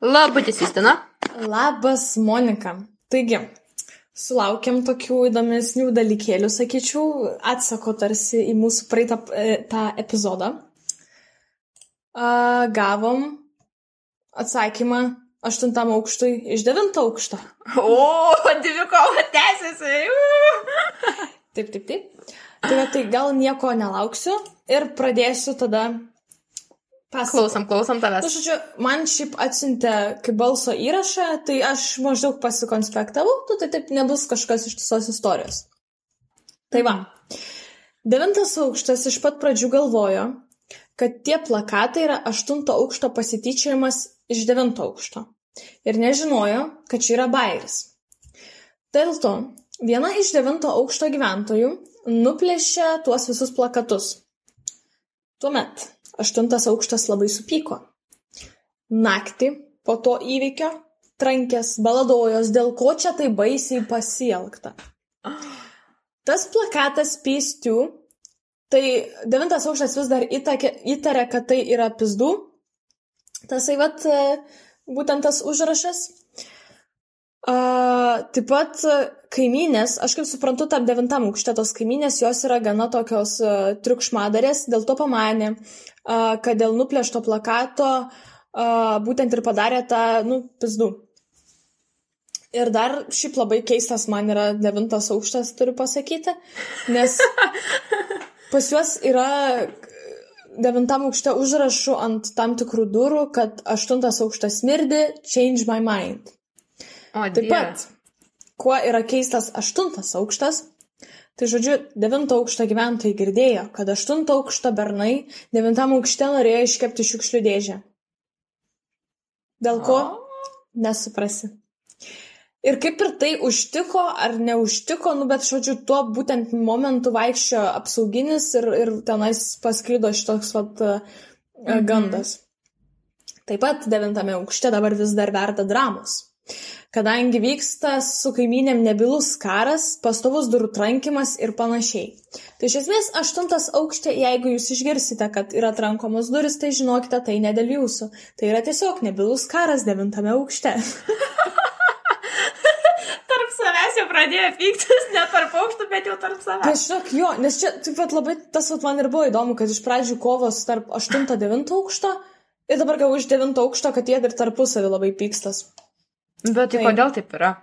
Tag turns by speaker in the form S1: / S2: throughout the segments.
S1: Labas, Justina.
S2: Labas, Monika. Taigi, sulaukėm tokių įdomesnių dalykėlių, sakyčiau, atsako tarsi į mūsų praeitą e, tą epizodą. A, gavom atsakymą aštuntam aukštui iš devinto aukšto.
S1: O, dvikova tęsiasi.
S2: Taip, taip, taip. Tai, tai gal nieko nelauksiu ir pradėsiu tada pasakoti.
S1: Klausom, klausom
S2: Na,
S1: tavęs.
S2: žodžiu, man šiaip atsiuntė kaip balso įrašą, tai aš maždaug pasikonspektavau, tu tai taip nebus kažkas iš visos istorijos. Tai va. Devintas aukštas iš pat pradžių galvojo, kad tie plakatai yra aštunto aukšto pasityčiajimas iš devinto aukšto. Ir nežinojo, kad čia yra bairis. Dėl to viena iš devinto aukšto gyventojų nuplėšė tuos visus plakatus. Tuomet aštuntas aukštas labai supyko. Naktį po to įvykio trankės baladojos, dėl ko čia tai baisiai pasielgta. Tas plakatas pystų, tai devintas aukštas vis dar įtarė, kad tai yra pizdų. Tasai vat, būtent tas užrašas. A, taip pat kaimynės, aš kaip suprantu, tam devintam aukšte tos kaimynės, jos yra gana tokios uh, triukšmadarės, dėl to pamanė, uh, kad dėl nuplėšto plakato uh, būtent ir padarė tą, nu, pizdu. Ir dar šiaip labai keistas man yra devintas aukštas, turiu pasakyti, nes pas juos yra devintam aukšte užrašų ant tam tikrų durų, kad aštuntas aukštas smirdi, change my mind.
S1: O,
S2: Taip
S1: Dieve.
S2: Kuo yra keistas aštuntas aukštas, tai žodžiu, devinto aukšto gyventojai girdėjo, kad aštunto aukšto bernai devintam aukšte norėjo iškepti šiukšlių dėžę. Dėl ko? Nesuprasi. Ir kaip ir tai užtiko ar neužtiko, nu bet žodžiu, tuo būtent momentu vaikščio apsauginis ir, ir tenais pasklydo šitoks vat, mhm. gandas. Taip pat devintame aukšte dabar vis dar verda dramos. Kadangi vyksta su kaiminėm nebilus karas, pastovus durų trankimas ir panašiai. Tai iš esmės aštuntas aukšte, jeigu jūs išgirsite, kad yra trankomos duris, tai žinokite, tai ne dėl jūsų. Tai yra tiesiog nebilus karas devintame aukšte.
S1: Tarp savęs jau pradėjo pyktis, ne tarp aukštų, bet jau tarp savęs.
S2: Tai žinok, jo, nes čia taip pat labai tas vat, man ir buvo įdomu, kad iš pradžių kovos tarp 8-9 aukšto ir dabar gavau iš 9 aukšto, kad jie ir tarpusavį labai pykstas.
S1: Bet tai
S2: Taip.
S1: kodėl taip yra?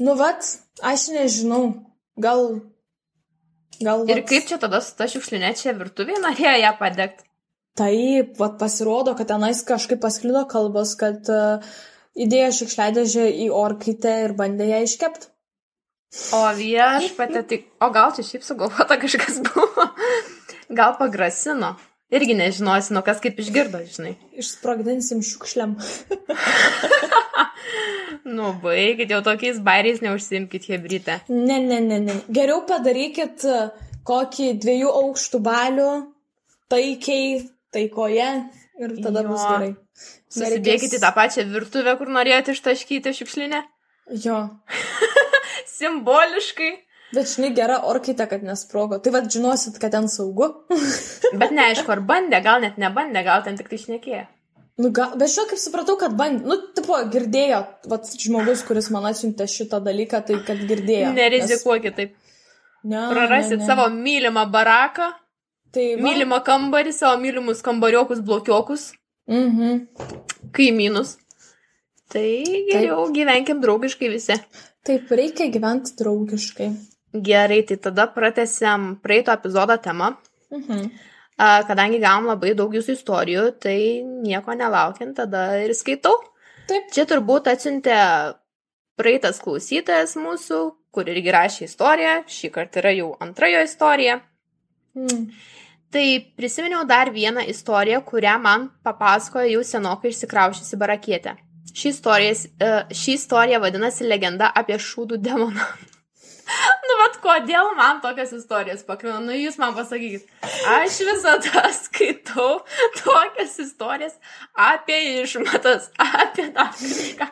S2: Nu, vat, aš nežinau, gal. Gal.
S1: Ir
S2: vat-
S1: kaip čia tada su ta šiukšlinė čia virtuvėje norėjo ją padegti?
S2: Taip, vat pasirodo, kad tenais kažkaip pasklido kalbos, kad uh, įdėjo šiukšliadėžę į orkaitę ir bandė ją iškepti.
S1: O viešpatė, tai... O gal čia šiaip sugalvota kažkas buvo? Gal pagrasino? Irgi nežinosi, nu kas kaip išgirdo, žinai.
S2: Išsprogdinsim šiukšliam.
S1: Baigit, jau tokiais bairiais neužsimkit, hebryte.
S2: Ne, ne, ne, ne. Geriau padarykit uh, kokį dviejų aukštų balių taikiai, taikoje ir tada
S1: Jo.
S2: bus gerai.
S1: Susidėkit į tą pačią virtuvę, kur norėjote ištaškyti šiukšlinę.
S2: Jo.
S1: Simboliškai.
S2: Bet žinai, gera orkaitė, kad nesprogo. Tai vad žinosit, kad ten saugu.
S1: Bet neaišku, ar bandė, gal net nebandė, gal ten tik tai šnekėjo.
S2: Nu, gal, bet žinau, kaip supratau, kad bandė. Nu, tipo, girdėjo, vat žmogus, kuris man atsiuntė šitą dalyką, tai kad girdėjo.
S1: Nerizikuokit taip.
S2: Nes... Ne,
S1: Prarasit
S2: ne, ne.
S1: savo mylimą baraką,
S2: tai va.
S1: mylimą kambarį, savo mylimus kambariokus, blokiokus,
S2: Mhm.
S1: kaimynus. Tai geriau gyvenkim draugiškai visi.
S2: Taip, reikia gyventi draugiškai.
S1: Gerai, tai tada pratesiam praeito epizodo temą.
S2: Mhm.
S1: Kadangi gavom labai daug jūsų istorijų, tai nieko nelaukiant, tada ir skaitau.
S2: Taip.
S1: Čia turbūt atsiuntė praeitas klausytojas mūsų, kur irgi rašė istoriją. Šį kartą yra jau antrojo istorija.
S2: Mm.
S1: Tai prisiminiau dar vieną istoriją, kurią man papasakojo jau senokai išsikraušusi barakietė. Ši istorija, e, ši istorija vadinasi legenda apie šūdų demoną. nu, bet kodėl man tokias istorijas pakliūna? Nu, jūs man pasakykit. Aš visada skaitau tokias istorijas apie išmatas, apie dar kažką.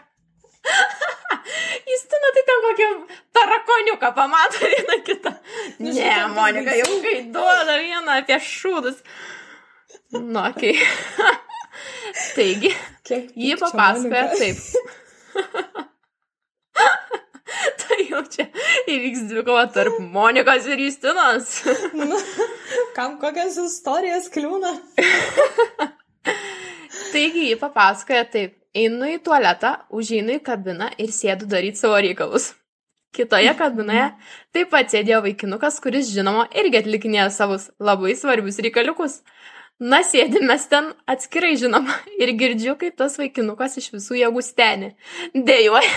S1: Justina, tai ten kokį tarakoniuką pamato vieną kitą. Ne,
S2: šitas
S1: Monika, jau kai duoda vieną apie šūdus. Nu, okei. Okay. Taigi,
S2: Kiek
S1: ji
S2: pykčio
S1: papasakoja taip. Jau čia įvyks dvikova tarp Monikos ir Justinos.
S2: Nu, kam kokias istorijas kliūna?
S1: Taigi, ji papasakoja taip. Einu į tualetą, užeinu į kabiną ir sėdu daryti savo reikalus. Kitoje kabinoje taip pat sėdėjo vaikinukas, kuris, žinoma, irgi atlikinėjo savus labai svarbius reikaliukus. Na, sėdimės ten atskirai, žinoma, ir girdžiu, kaip tas vaikinukas iš visų jėgų steni. Dejuoja.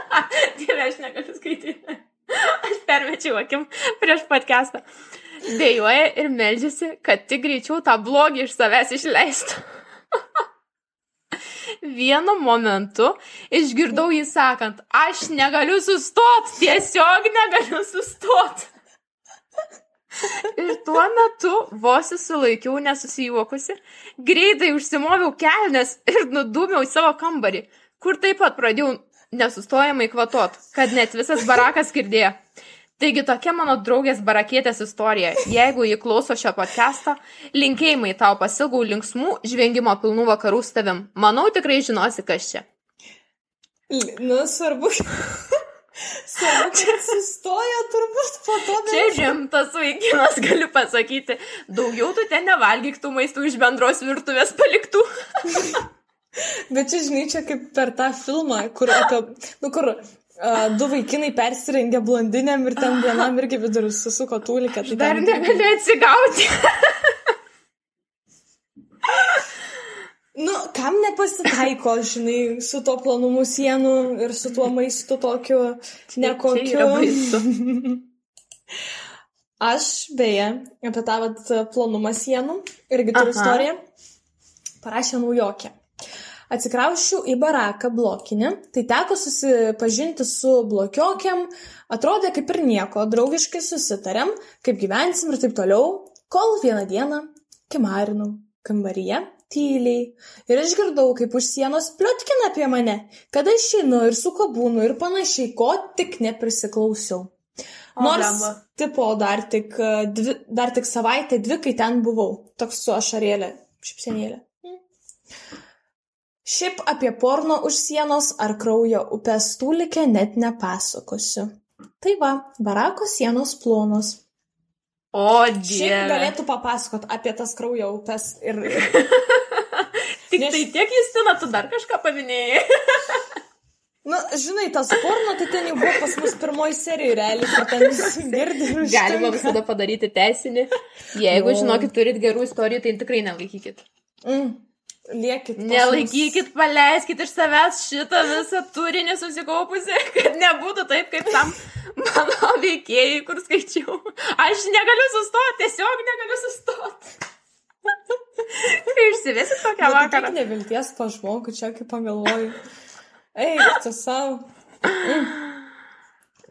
S1: Dieve, aš negaliu skaityti. Aš permečiau akim prieš podcastą. Dejuoja ir melžiasi, kad tik greičiau tą blogį iš savęs išleistų. Vienu momentu išgirdau jį sakant, aš negaliu sustot, tiesiog negaliu sustot. Ir tuo metu vos susilaikiau nesusijuokusi, greitai užsimoviau kelnes ir nudūmiau į savo kambarį, kur taip pat pradėjau nesustojamai kvatot, kad net visas barakas girdėjo. Taigi tokia mano draugės barakietės istorija. Jeigu jį klauso šio podcast'o, linkėjimai tau pasilgau linksmų, žvengimo pilnų vakarų su tavim. Manau, tikrai žinosi, kas čia.
S2: Nu, svarbu. Kad sustoja turbūt po to.
S1: Čia rimtas vaikinas, galiu pasakyti. Daugiau tu ten nevalgyk tų maistų iš bendros virtuvės paliktų.
S2: Bet čia, žinai, čia kaip per tą filmą, kur, apie, nu, kur uh, du vaikinai persirengė blondinėm ir ten vienam irgi vidurį susuko tūlikę. Tai
S1: Dar
S2: ten-
S1: negaliu atsigauti.
S2: Nu, kam nepasitaiko, žinai, su to planumu sienų ir su tuo maistu tokiu nekokiu. Aš, beje, apie tą vat, planumą sienų irgi turiu
S1: Aha.
S2: istoriją. Parašė naujokė. Atsikraušiu į baraką blokinį, tai teko susipažinti su blokiokiam, atrodė kaip ir nieko, draugiškai susitarėm, kaip gyvensim ir taip toliau, kol vieną dieną kimarinau kambaryje tyliai ir išgirdau, kaip už sienos pliotkina apie mane, kada išeinu ir su kabūnu ir panašiai, ko tik neprisiklausiau. Nors,
S1: blemba.
S2: tipo, dar tik, e, dvi, dar tik savaitę, dvi, kai ten buvau. Toks su ašarėlė, šipsenėlė. Šiaip apie porno už sienos ar kraujo upės tūlikę net nepasakosiu. Tai va, barako sienos plonos.
S1: O,
S2: Šiaip
S1: dieve.
S2: galėtų papasakot apie tas kraujo upės ir...
S1: Tik
S2: Neš-
S1: tai tiek, Justina, tu dar kažką paminėjai.
S2: Na, žinai, tas porno, tai ten jau buvo pas mus pirmoji serija, realiai, kur ten visi girdi. ir
S1: Galima visada padaryti teisinį. Jeigu,
S2: Jo.
S1: žinokit, turit gerų istorijų, tai tikrai nelaikykit.
S2: Mm. Liekit. pas mus.
S1: Nelaikykit, paleiskit iš savęs šitą visą turinį susikaupusi, kad nebūtų taip, kaip tam mano veikėjai, kur skaičiau. Aš negaliu sustoti, tiesiog negaliu sustoti. Kai išsivesit tokią
S2: Bet tai
S1: vakarą.
S2: kiek nevilties to žmogų čia, kaip pagalvoju. Ei, tu savo.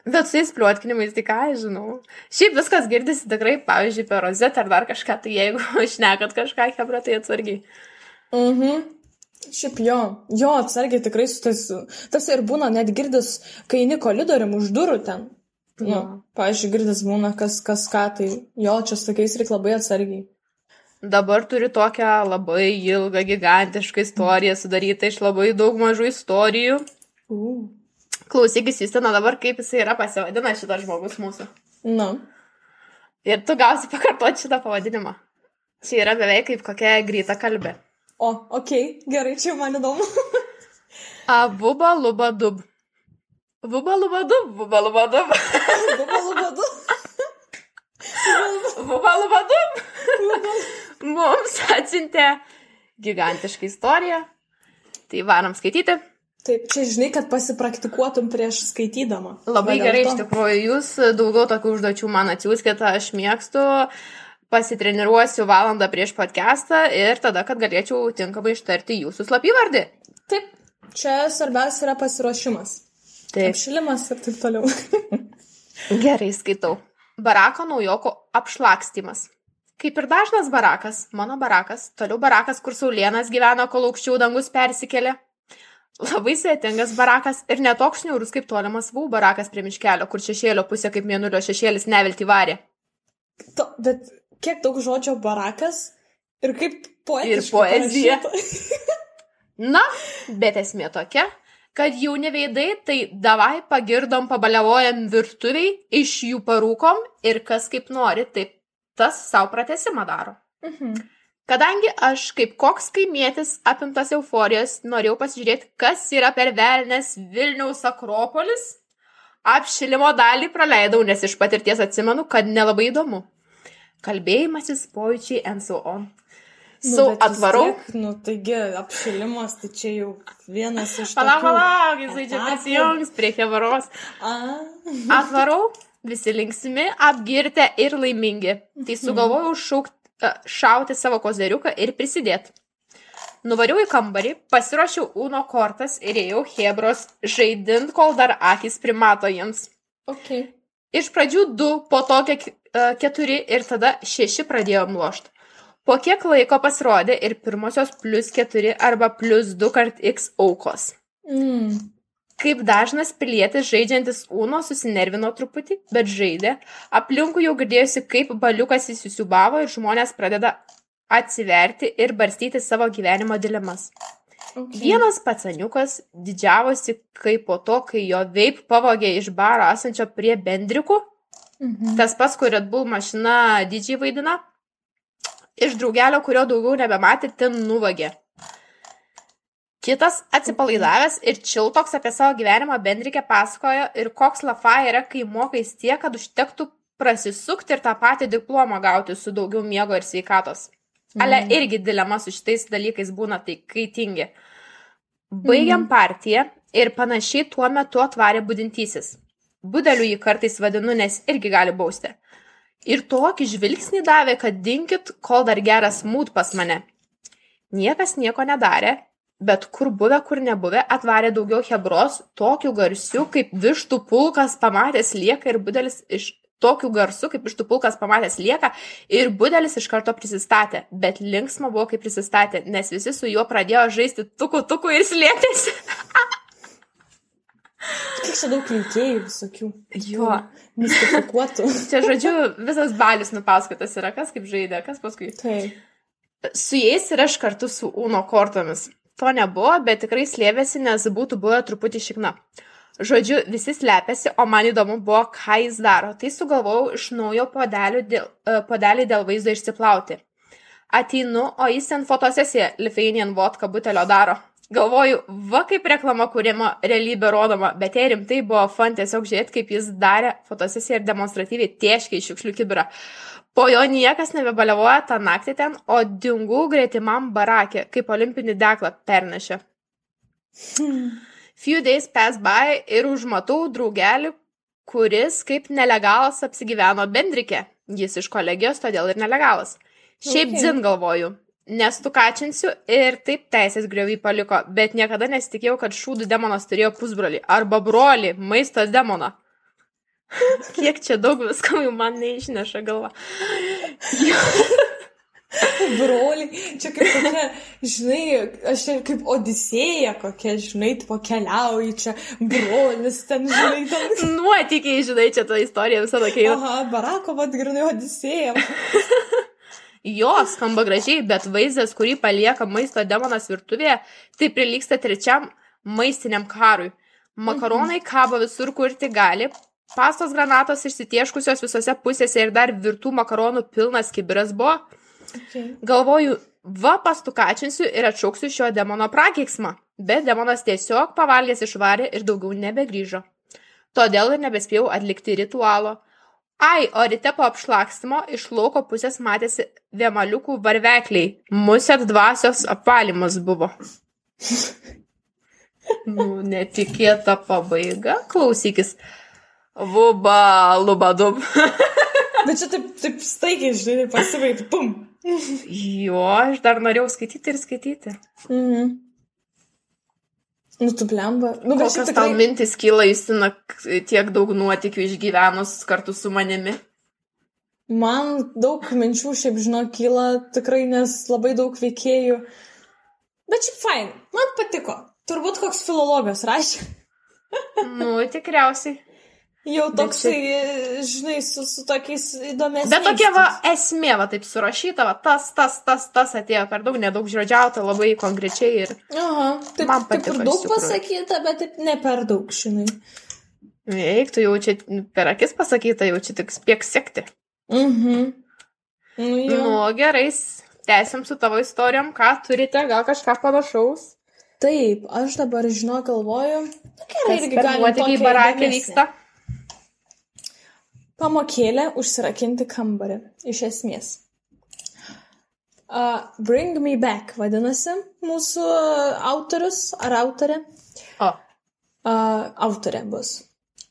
S1: Bet su jais pliuotkinimais, tai ką aš žinau. Šiaip viskas girdisi tikrai, pavyzdžiui, per rozetę ar dar kažką, tai jeigu šnekat kažką, hebra, tai atsargiai.
S2: Mhm. Šiaip jo, jo, atsargiai tikrai su tais, tas ir būna net girdis, kai eini koridorium už durų ten. Nu,
S1: Jo.
S2: pavyzdžiui, girdis būna kas, kas ką, tai jo, čia su tokiais reikia labai atsargiai.
S1: Dabar turiu tokią labai ilgą, gigantišką istoriją sudarytą iš labai daug mažų istorijų.
S2: Uh.
S1: Klausykis, Justina, dabar kaip jisai yra pasivadina šitas žmogus mūsų.
S2: Nu.
S1: Ir tu gausi pakartoti šitą pavadinimą. Čia yra beveik kaip kokia greita kalbė.
S2: O, okei, okay, gerai, čia man įdomu.
S1: Abuba luba dub. Buba luba dub, buba luba dub.
S2: Luba, luba, du.
S1: Buba luba dub. Mums atsintė gigantišką istoriją. Tai varom skaityti.
S2: Taip, čia žinai, kad pasipraktikuotum prieš skaitydama.
S1: Labai gerai, iš tikrųjų, jūs daugiau tokių užduočių man atsiųskite, aš mėgstu, pasitreniruosiu valandą prieš podcastą ir tada, kad galėčiau tinkamai ištarti jūsų slapyvardį.
S2: Taip, čia svarbiausia yra pasiruošimas.
S1: Taip,
S2: Apšilimas ir taip toliau.
S1: gerai skaitau. Barako naujoko apšlakstymas. Kaip ir dažnas barakas, mano barakas, toliau barakas, kur Saulėnas gyveno, kol aukščiau dangus persikėlė. Labai sveitingas barakas ir netoks niaurus kaip tolimas vau barakas prie miškelio, kur šešėlio pusė kaip mėnulio šešėlis nevilti varė.
S2: To, bet kiek daug žodžio barakas Ir kaip poezija.
S1: Ir poezija. Na, bet esmė tokia, kad jauni veidai, tai davai pagirdom, pabaliavojam virtuviai, iš jų parūkom ir kas kaip nori, taip tas savo pratesimą daro.
S2: Mhm.
S1: Kadangi aš kaip koks kaimietis apimtas euforijos norėjau pasižiūrėti, kas yra per velnes Vilniaus Akropolis, apšilimo dalį praleidau, nes iš patirties atsimenu, kad nelabai įdomu. Kalbėjimasis, pojūčiai and so on.
S2: Nu,
S1: Su
S2: bet vis
S1: atvarau.
S2: Tiek, nu, taigi, apšilimas, tai čia jau vienas iš...
S1: Palauk, palauk, jisai čia prisijungs prie kevaros.
S2: A,
S1: Atvarau, visi linksmi, apgirtę ir laimingi. Tai sugalvojau šaukt, e, šauti savo kozeriuką ir prisidėti. Nuvariau į kambarį, pasiruošiau Uno kortas ir ėjau Hebros žaidint, kol dar akis primato jiems.
S2: ok.
S1: Iš pradžių du, po to kiek, keturi ir tada šeši pradėjom lošti. Po kiek laiko pasirodė ir pirmosios plus keturi arba plus du kart x aukos.
S2: Mm.
S1: Kaip dažnas pilietis žaidžiantis Uno susinervino truputį, bet žaidė. Aplinkui jau girdėjusi, kaip baliukas įsisiubavo ir žmonės pradeda atsiverti ir barstyti savo gyvenimo dilemas.
S2: Okay.
S1: Vienas pacaniukas didžiavosi, kai po to, kai jo veip pavogė iš baro esančio prie bendrikų,
S2: Mhm.
S1: tas pats, kur Red Bull mašina didžiai vaidina, iš draugelio, kurio daugiau nebematė, ten nuvagė. Kitas atsipalaidavęs ir čiltoks apie savo gyvenimą bendrikė pasakojo ir koks lafa yra, kai mokais tiek, kad užtektų prasisukti ir tą patį diplomą gauti su daugiau miego ir sveikatos. Ale
S2: Mm.
S1: irgi dilema su šitais dalykais būna tai kai tingi. Baigiam partiją ir panašiai tuo metu atvarė budintysis. Budeliu jį kartais vadinu, nes irgi gali bausti. Ir tokį žvilgsnį davė, kad dinkit, kol dar geras mūd pas mane. Niekas nieko nedarė, bet kur buvę, kur nebuvę, atvarė daugiau hebros, tokių garsių, kaip vištų pulkas pamatęs lieka ir budelis iš tokių garsų, kaip vištų pulkas pamatęs lieka ir budelis iš karto prisistatė, bet linksma buvo, kai prisistatė, nes visi su juo pradėjo žaisti tukų tukų ir slėpėsi.
S2: Kiek čia daug veikėjų visokių.
S1: Jo.
S2: Mistifikuotų.
S1: Čia, žodžiu, visas balius nupasakotas yra, kas kaip žaidė, kas paskui.
S2: Taip.
S1: Su jais ir aš kartu su Uno kortomis. To nebuvo, bet tikrai slėpėsi, nes būtų buvę truputį šikna. Žodžiu, visi slepiasi, o man įdomu buvo, ką jis daro. Tai sugalvojau iš naujo podelių dėl, e, podelį dėl vaizdo išsiplauti. Ateinu, o jis ten fotosesiją Lithuanian vodka butelio daro. Galvoju, va kaip reklama kūrimo realybė rodoma, bet jei rimtai buvo fan tiesiog žiūrėti, kaip jis darė fotosesiją ir demonstratyviai tieškiai iš šiukšlių kibirą. Po jo niekas nebebaliavoja tą naktį ten, o dingų greitimam barakė, kaip olimpinį deklą pernešė. Few days pass by ir užmatau draugelį, kuris kaip nelegalas apsigyveno bendrike. Jis iš kolegijos, todėl ir nelegalas. Šiaip
S2: Okay.
S1: dzin galvoju, nes tu kačinsiu ir taip teisės griovį paliko, bet niekada nesitikėjau, kad šūdų demonas turėjo pusbrolį arba brolį, maistos demoną. Kiek čia daug viskam jau man neišneša galva.
S2: Broliai, čia kaip kokia, žinai, aš čia kaip odisėja kokia, žinai, tipo keliauji čia, brolis ten, žinai, ten.
S1: Nuotikiai, žinai, čia ta istorija visada keila.
S2: Aha, Barako, vad grinai odisėja.
S1: Jo skamba gražiai, bet vaizdas, kurį palieka maisto demonas virtuvėje, tai prilyksta trečiam maistiniam karui. Makaronai kabo visur, kur tik gali. Pastos granatos išsitieškusios visose pusėse ir dar virtų makaronų pilnas kibiras buvo.
S2: Okay.
S1: Galvoju, va pastukačinsiu ir atšauksiu šio demono prakeiksmą. Bet demonas tiesiog pavalgęs išvarė ir daugiau nebegrįžo. Todėl ir nebespėjau atlikti ritualo. Ai, o ryte po apšlakstimo iš lauko pusės matėsi viemaliukų varvekliai. Musėt dvasios apvalimas buvo. Nu, netikėta pabaiga. Klausykis. Vuba, lubadub.
S2: Bet čia taip, taip staigiai, žinai, pasivaip, pum.
S1: Jo, aš dar norėjau skaityti ir skaityti.
S2: Mhm. Nu, tu blemba. Nu, bet šiaip
S1: Kokios tau
S2: tikrai.
S1: mintis kyla, Justina, tiek daug nuotikių išgyvenus kartu su manimi?
S2: Man daug minčių šiaip, žinau, kyla tikrai, nes labai daug veikėjų. Bet šiaip fain, man patiko. Turbūt koks filologas rašė.
S1: Nu, tikriausiai.
S2: Jau toksai, žinai, su, su tokiais įdomiais.
S1: Bet tokia va esmė, va taip surašyta, va tas, tas, tas, tas atėjo per daug, nedaug žodžiauta, labai konkrečiai ir
S2: Aha, taip,
S1: Man
S2: taip
S1: patiko iš
S2: daug pasakyta, bet taip ne per daug, žinai.
S1: eiktų jau čia per akis pasakyta, jau čia tik spiek sekti.
S2: Mhm. Nu, jo.
S1: Nu, gerai, tęsim su tavo istorijom, ką turite, gal kažką panašaus.
S2: Taip, aš dabar, žinau, galvoju. Na, gerai, irgi
S1: per
S2: galim
S1: nuotykiai barakė vyksta.
S2: Pamokėlė užsirakinti kambarį, iš esmės. Uh, Bring Me Back vadinasi mūsų autorius ar autorė.
S1: O,
S2: Uh, autorė bus.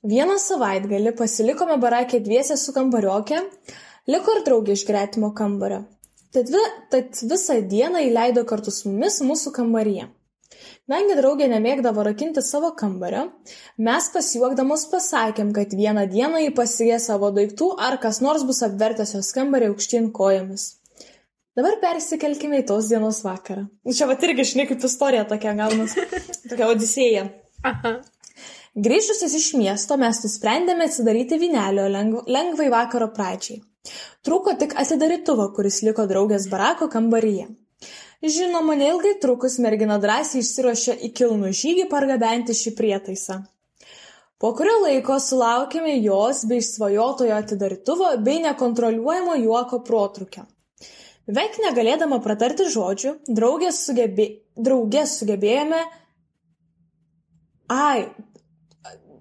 S2: Vieną savaitgalį pasilikome barakė dviese su kambariokė, liko ir draugė iš gretimo kambario. Tad, vi, tad visą dieną įleido kartu su mumis mūsų kambaryje. Kadangi draugė nemėgdavo rakinti savo kambario, mes pasijuokdamos pasakėm, kad vieną dieną jį pasigė savo daiktų ar kas nors bus apvertęs jos kambarį aukštyn kojomis. Dabar persikelkime į tos dienos vakarą. Čia va irgi, žinai, kaip istorija tokia gaunas. Tokia odisėja.
S1: aha.
S2: Grįžusios iš miesto mes nusprendėme atsidaryti vynelio lengv, lengvai vakaro pradžiai. Trūko tik atidarytuvo, kuris liko draugės barako kambaryje. Žinoma, neilgai trukus mergina drąsiai išsiruošė į kilnų žygį pargabenti šį prietaisą. Po kurio laiko sulaukėme jos bei svajotojo atidarytuvo bei nekontroliuojamo juoko protrukio. Beveik negalėdama pratarti žodžių, draugės, sugebė... draugės sugebėjome Ai,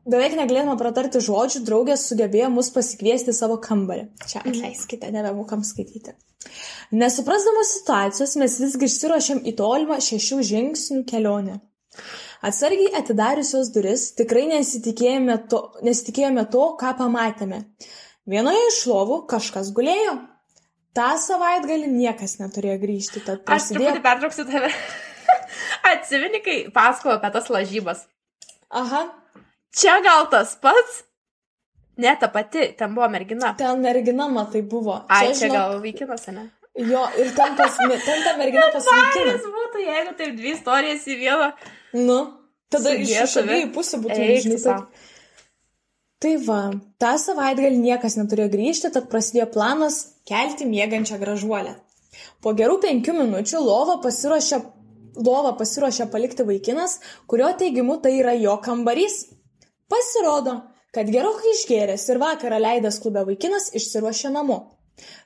S2: beveik negalėdama pratarti žodžių, draugės sugebėjo mus pasikviesti į savo kambarį. Čia atleiskite, nebemokam skaityti. Nesuprasdamos situacijos, mes visgi išsiruošėm į tolimą šešių žingsnių kelionę. Atsargiai atidariusios duris, tikrai nesitikėjome to, nesitikėjome to, ką pamatėme. Vienoje iš lovų kažkas gulėjo. Ta savaitgalį niekas neturėjo grįžti, tad
S1: Aš
S2: prasidėjo...
S1: truputį pertrauksiu tave. Atsimeni, kai pasako apie tas lažybas.
S2: Aha,
S1: Čia gal tas pats? Ne, ta pati, ten buvo mergina.
S2: ten mergina matai buvo.
S1: Ai, čia
S2: žinok,
S1: gal vaikinas, ne?
S2: Jo, ir ten, pas, ten ta mergina pasveikina.
S1: Kas būtų, jeigu taip dvi istorijas į vieną?
S2: Nu, tada iš abiejų pusių būtų taip. Tai va, tą savaitgalį niekas neturėjo grįžti, tad prasidėjo planas kelti mėgančią gražuolę. Po gerų penkių minučių lovą pasiruošė, lovą pasiruošė palikti vaikinas, kurio teigimu tai yra jo kambarys. Pasirodo, kad gerokai išgėręs ir vakarą leidęs klube vaikinas išsiruošė namo.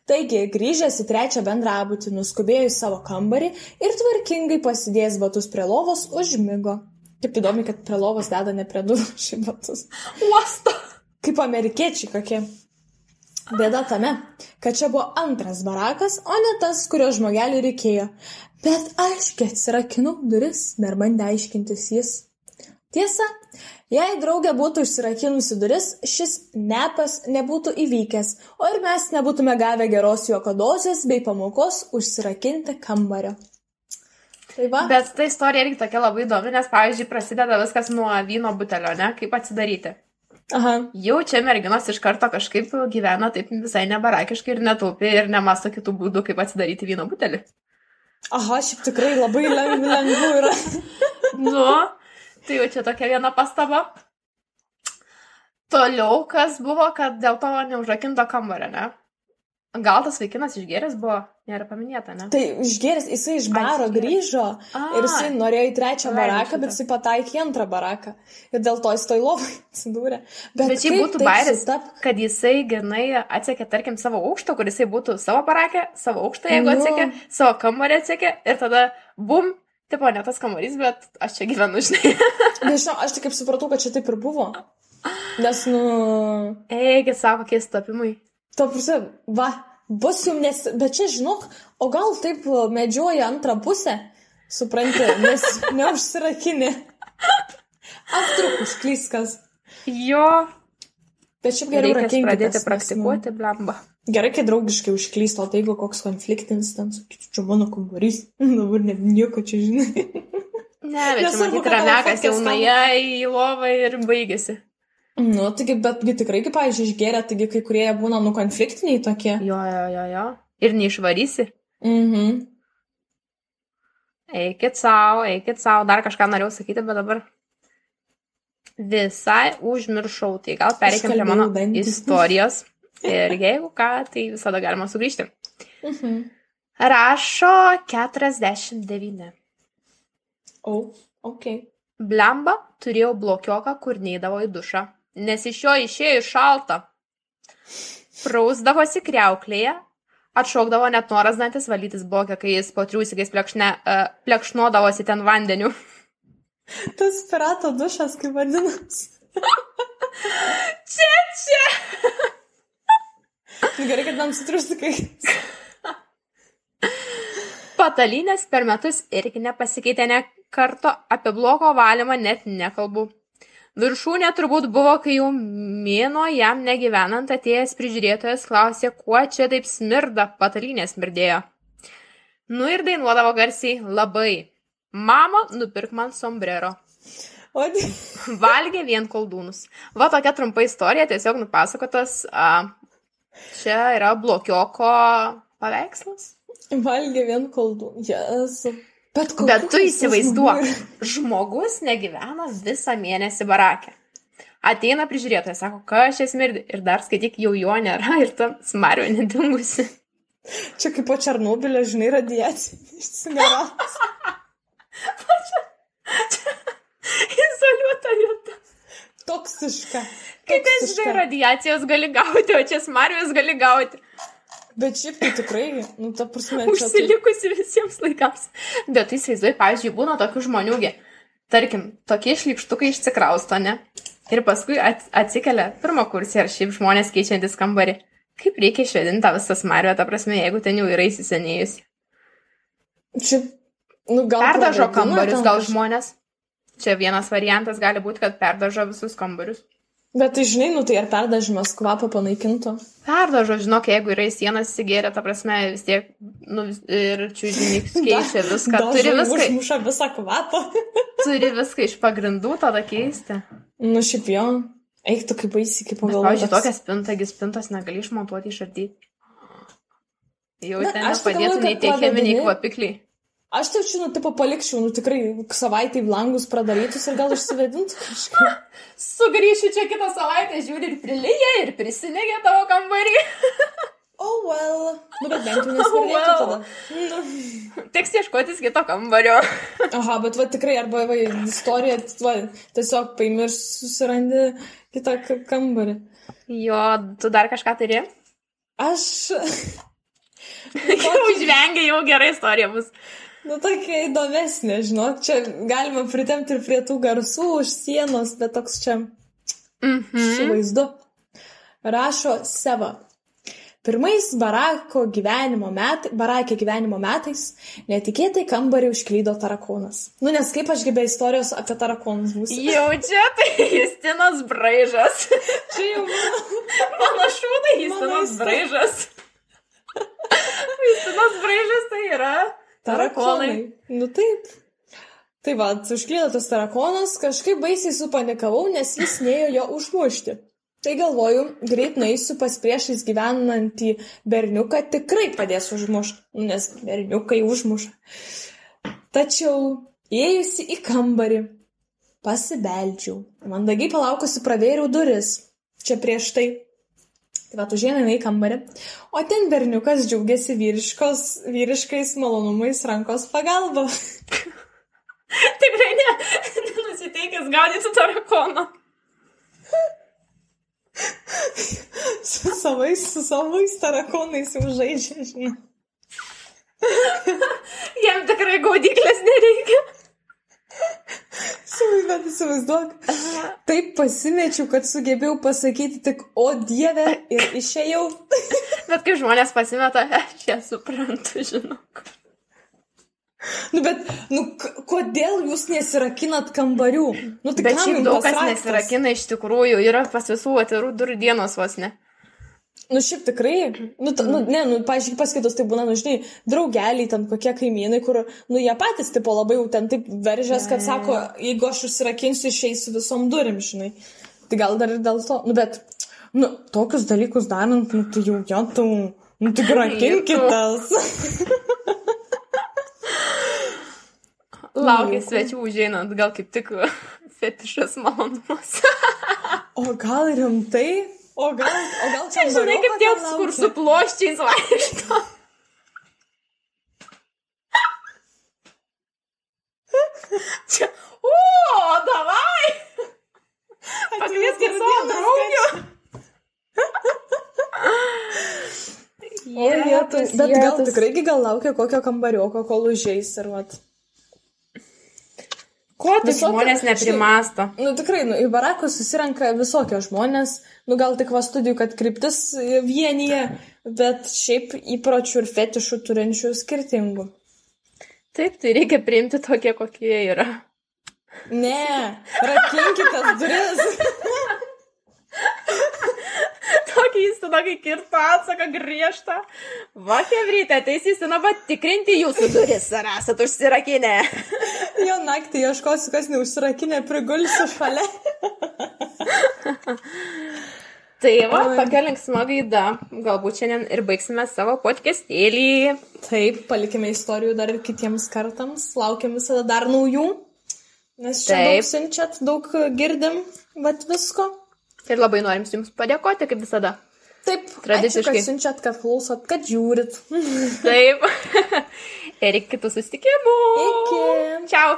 S2: Taigi, grįžęs į trečią bendrabutį, nuskubėjo į savo kambarį ir tvarkingai pasidėjęs batus prie lovos užmigo. Kaip įdomi, kad prie lovos deda ne prie durų šį batus.
S1: Uosto.
S2: Kaip amerikiečiai kokie. Bėda tame, kad čia buvo antras barakas, o ne tas, kurio žmogeliui reikėjo. Bet aš, kai atsirakinau duris, dar bandė aiškintis jis. Tiesa, jei draugė būtų užsirakinusi duris, šis nepas nebūtų įvykęs, o ir mes nebūtume gavę geros juoko dozės bei pamokos užsirakinti kambario. Tai va,
S1: Bet ta istorija irgi tokia labai įdomi, nes, pavyzdžiui, prasideda viskas nuo vyno butelio, ne? Kaip atsidaryti.
S2: aha,
S1: Jau čia merginos iš karto kažkaip gyvena taip visai nebarakiškai ir netaupi ir nemasto kitų būdų, kaip atsidaryti vyno butelį.
S2: aha, šiaip tikrai labai lengv, lengvų yra.
S1: Nu, tai jau čia tokia viena pastaba. Toliau, kas buvo, kad dėl to neužrakinto kambario, ne? Gal tas vaikinas išgėręs buvo, nėra paminėta, ne?
S2: Tai išgėręs, jisai iš baro
S1: Ai,
S2: grįžo
S1: A,
S2: ir jisai norėjo į trečią
S1: Laimė
S2: baraką, bet jisai pataikė į antrą baraką. Ir dėl to jis toj lovai atsidūrė. Bet,
S1: Bet
S2: kaip
S1: būtų bairis,
S2: sutap-
S1: kad jisai grinai atsekė, tarkim, savo aukštą, kur jisai būtų savo parakę, savo aukštą, jeigu
S2: Nu.
S1: atsekė, savo kambarį atsekė ir tada bum, tipo, ne tas kambarys, bet aš čia gyvenu, žinai.
S2: Nežinau, aš tik kaip supratau, kad čia taip ir buvo. Nes, nu,
S1: Eigi, savo kokie stapimai.
S2: to pusė, va, bus jums, nes, bet čia žinok, o gal taip medžioja antrą pusę, supranti, nes neužsirakinė. Aptruk užklyskas.
S1: Jo,
S2: Bet šiaip geriau
S1: reikia pradėti
S2: nu,
S1: praktikuoti, blemba.
S2: Gerai, kai draugiškai užklysto, tai jeigu koks konfliktinis, ten sakyčiau, čia mano kambarys, dabar ne, nieko čia žinai.
S1: Ne, bet čia
S2: tavo
S1: ramekas jau nuėjo į lovą ir baigėsi.
S2: Nu, taigi, betgi tikrai, kaip, pavyzdžiui, išgeria, taigi kai kurie būna nukonfliktiniai tokie.
S1: Jo, jo, jo, jo. Ir neišvarysi.
S2: Mhm.
S1: Eikit savo, eikit savo. Dar kažką norėjau sakyti, bet dabar. Visai užmiršau, tai gal pereikim prie mano
S2: dantį.
S1: istorijos. Ir jeigu ką, tai visada galima sugrįžti.
S2: Mhm.
S1: Rašo 49.
S2: O, ok.
S1: Blemba turėjau blokioką, kur neįdavo į dušą, nes iš jo išėjo šalta. Prausdavosi kreuklėje, atšaukdavo net noras dantis valytis blokę, kai jis po triusikais plekšne, uh, plekšnodavosi ten vandeniu.
S2: Tas pirato dušas, kaip vadinasi.
S1: Čia, čia.
S2: Nu, Gerai, kad man sutrusikai.
S1: Patalinės per metus irgi nepasikeitė ne karto, apie bloko valymą net nekalbu. Viršūnė turbūt buvo, kai jau mėno jam negyvenant atėjęs prižiūrėtojas klausė, kuo čia taip smirda, patalinė smirdėjo. Nu ir dainuodavo garsiai labai. Mama, nupirk man sombrero.
S2: O,
S1: Valgė vien koldūnus. Va tokia trumpa istorija, tiesiog nupasakotas. A, čia yra blokioko paveikslas.
S2: valgė vien koldų. Jesu. Bet,
S1: Bet tu įsivaizduok, žmogus negyvena visą mėnesį barakė. Ateina prižiūrėtojas, sako, kas čia smirdi. Ir dar skaityk, jau jo nėra ir tam smario nedingusi.
S2: Čia kaip po Černobilio, žinai, radiacija. Išsigaras.
S1: Izoliuota vieta.
S2: Toksiška.
S1: Kaip esi, žinai, radiacijos gali gauti, o čia smarijos gali gauti.
S2: Bet šiaip tai tikrai, nu, ta prasme, čia tai...
S1: Užsilikusi visiems laikams. Bet tu įsivaizduoji, pavyzdžiui, būna tokių žmoniųgi. Tarkim, tokie šlikštukai išsikrausto, ne? Ir paskui at, atsikelia pirmą kursį ar šiaip žmonės keičiantis kambarį. Kaip reikia išvedinti tą visą smario, ta prasme, jeigu ten jau yra įsisenėjus.
S2: Šiaip, nu, gal...
S1: Perdažo
S2: pravėdina
S1: kambarius
S2: ten
S1: gal žmonės. Čia vienas variantas gali būti, kad perdažo visus kambarius.
S2: Bet tai žinai, nu, tai ar perdažimas kvapą panaikintų?
S1: Perdažo, žinok, jeigu yra į sienas įsigėrę, ta prasme, vis tiek, nu, ir čiūžinys keičia viską.
S2: Dažai
S1: Turi viską,
S2: Užmuša visą kvapą.
S1: turi viską iš pagrindų tada keisti.
S2: nu, šiaip jo. Eik tu kaip baisiai, kaip
S1: Bet,
S2: pagalvoju.
S1: pavyzdžiui, tokią spintą, gi spintos negali išmontuoti išardyti. Jau
S2: Bet
S1: ten
S2: tai galvoju,
S1: nei tie cheminiai kvapikliai.
S2: Aš čia, nu, tipo, palikčiau, nu, tikrai savaitę į langus pradarytus ir gal išsivedintų kažką.
S1: Sugrįšiu čia kitą savaitę, žiūri ir prilyja, ir prisinegė tavo kambarį.
S2: Oh, well. Nu, bet bent jau nesvardėtų
S1: well.
S2: tada. Nu.
S1: Teks ieškotis kito kambario.
S2: Aha, bet va tikrai, arba va, istorija, va, tiesiog paimi ir susirandi kitą kambarį.
S1: Jo, tu dar kažką turi?
S2: Aš,
S1: Jau žvengia, jau gera istorija bus.
S2: Nu, tokia įdomesnė, žinok, čia galima pritemti ir prie tų garsų už sienos, bet toks čia
S1: Mhm.
S2: su vaizdu. Rašo Seva. Pirmais barako gyvenimo metai, barakė gyvenimo metais netikėtai kambarį užklydo tarakonas. Nu, nes kaip aš gebe istorijos apie tarakonus būsiu.
S1: Jau čia tai Justinas Braižas.
S2: Čia jau mano.
S1: Mano šūnai Justinas. Braižas. Justinas Braižas tai yra tarakonai.
S2: Nu taip. Tai va, užklydo tas tarakonas, kažkaip baisiai supanikavau, nes jis neėjo jo užmušti. Tai galvoju, greit naisiu pas priešais gyvenantį berniuką, tikrai padės užmušti, Nu, nes berniukai užmuša. Tačiau, įėjusi į kambarį, pasibeldžiau. Mandagiai palaukusi pravėriau duris. Čia prieš tai. Tai va, užėmė į kambarį. O ten berniukas džiaugiasi vyriškais malonumais rankos pagalba.
S1: Tikrai ne, nenusiteikęs gaudyti tarakoną.
S2: su savais, su savais tarakonais jau žaidžia, žinai.
S1: Jam tikrai gaudyklės nereikia.
S2: Įsivaizduok, įsivaizduok. Taip pasimečiau, kad sugebėjau pasakyti tik, o dieve, ir išėjau.
S1: Bet kai žmonės pasimeta, aš ją suprantu, žinok.
S2: Nu, bet, nu, kodėl jūs nesirakinat kambarių? Nu, tai
S1: Bet šiaip daug kas nesirakina iš tikrųjų, yra pas visų atvirų durų dienos vos ne.
S2: Nu, šiaip tikrai, nu, ta, nu ne, nu, pažiūrėk, pas kitus tai būna, nu, žinai, draugeliai, ten kokie kaimynai, kur, nu, jie patys, tipo, labai jau ten taip veržės, kad sako, jeigu aš užsirakinsiu, išeisiu visom durim, žinai. Tai gal dar ir dėl to, nu, bet, nu, tokius dalykus darant, nu, tai jau, jo, tu, nu, tik rakinkitės.
S1: Laukia svečių užeinant, gal kaip tik Fetišas malonumas.
S2: O gal rimtai? O gal, o gal čia
S1: Žinai, kaip tie, kur su ploščiais vaikšto. Čia, o, davai! Pakvieskit savo draugių.
S2: O, jėtus, bet gal tikrai gal laukia kokio kambarioko, kol užeis ir vat.
S1: Ko tu
S2: Visokie-
S1: žmonės neprimasto?
S2: Nu tikrai, nu, į barakus susirenka visokie žmonės, nu gal tik va studijų, kad kryptis vienyje, bet šiaip įpročių ir fetišų turinčių skirtingų.
S1: Taip, tai reikia priimti tokie, kokie yra.
S2: Ne, rakinkite duris.
S1: Tokį įstina, kai kirto atsaką griežtą. Va, kevrytė, ateis įstina patikrinti jūsų duris, ar esat užsirakinę.
S2: Jo naktį ieškosiu, kas neužsirakinė, prigulsiu šalia.
S1: Tai va, tokia linksma gaida. Galbūt šiandien ir baigsime savo podcastėlį.
S2: Taip, palikime istorijų dar ir kitiems kartams, laukiam visada dar naujų, nes čia
S1: Taip.
S2: daug siunčiat, daug girdim, bet visko.
S1: Ir labai norim jums padėkoti, kaip visada.
S2: Taip,
S1: Tradiciškai.
S2: ačiū, kad siunčiat, kad klausot, kad žiūrit.
S1: Taip. ir iki kitų susitikimų.
S2: Iki.
S1: Čiau.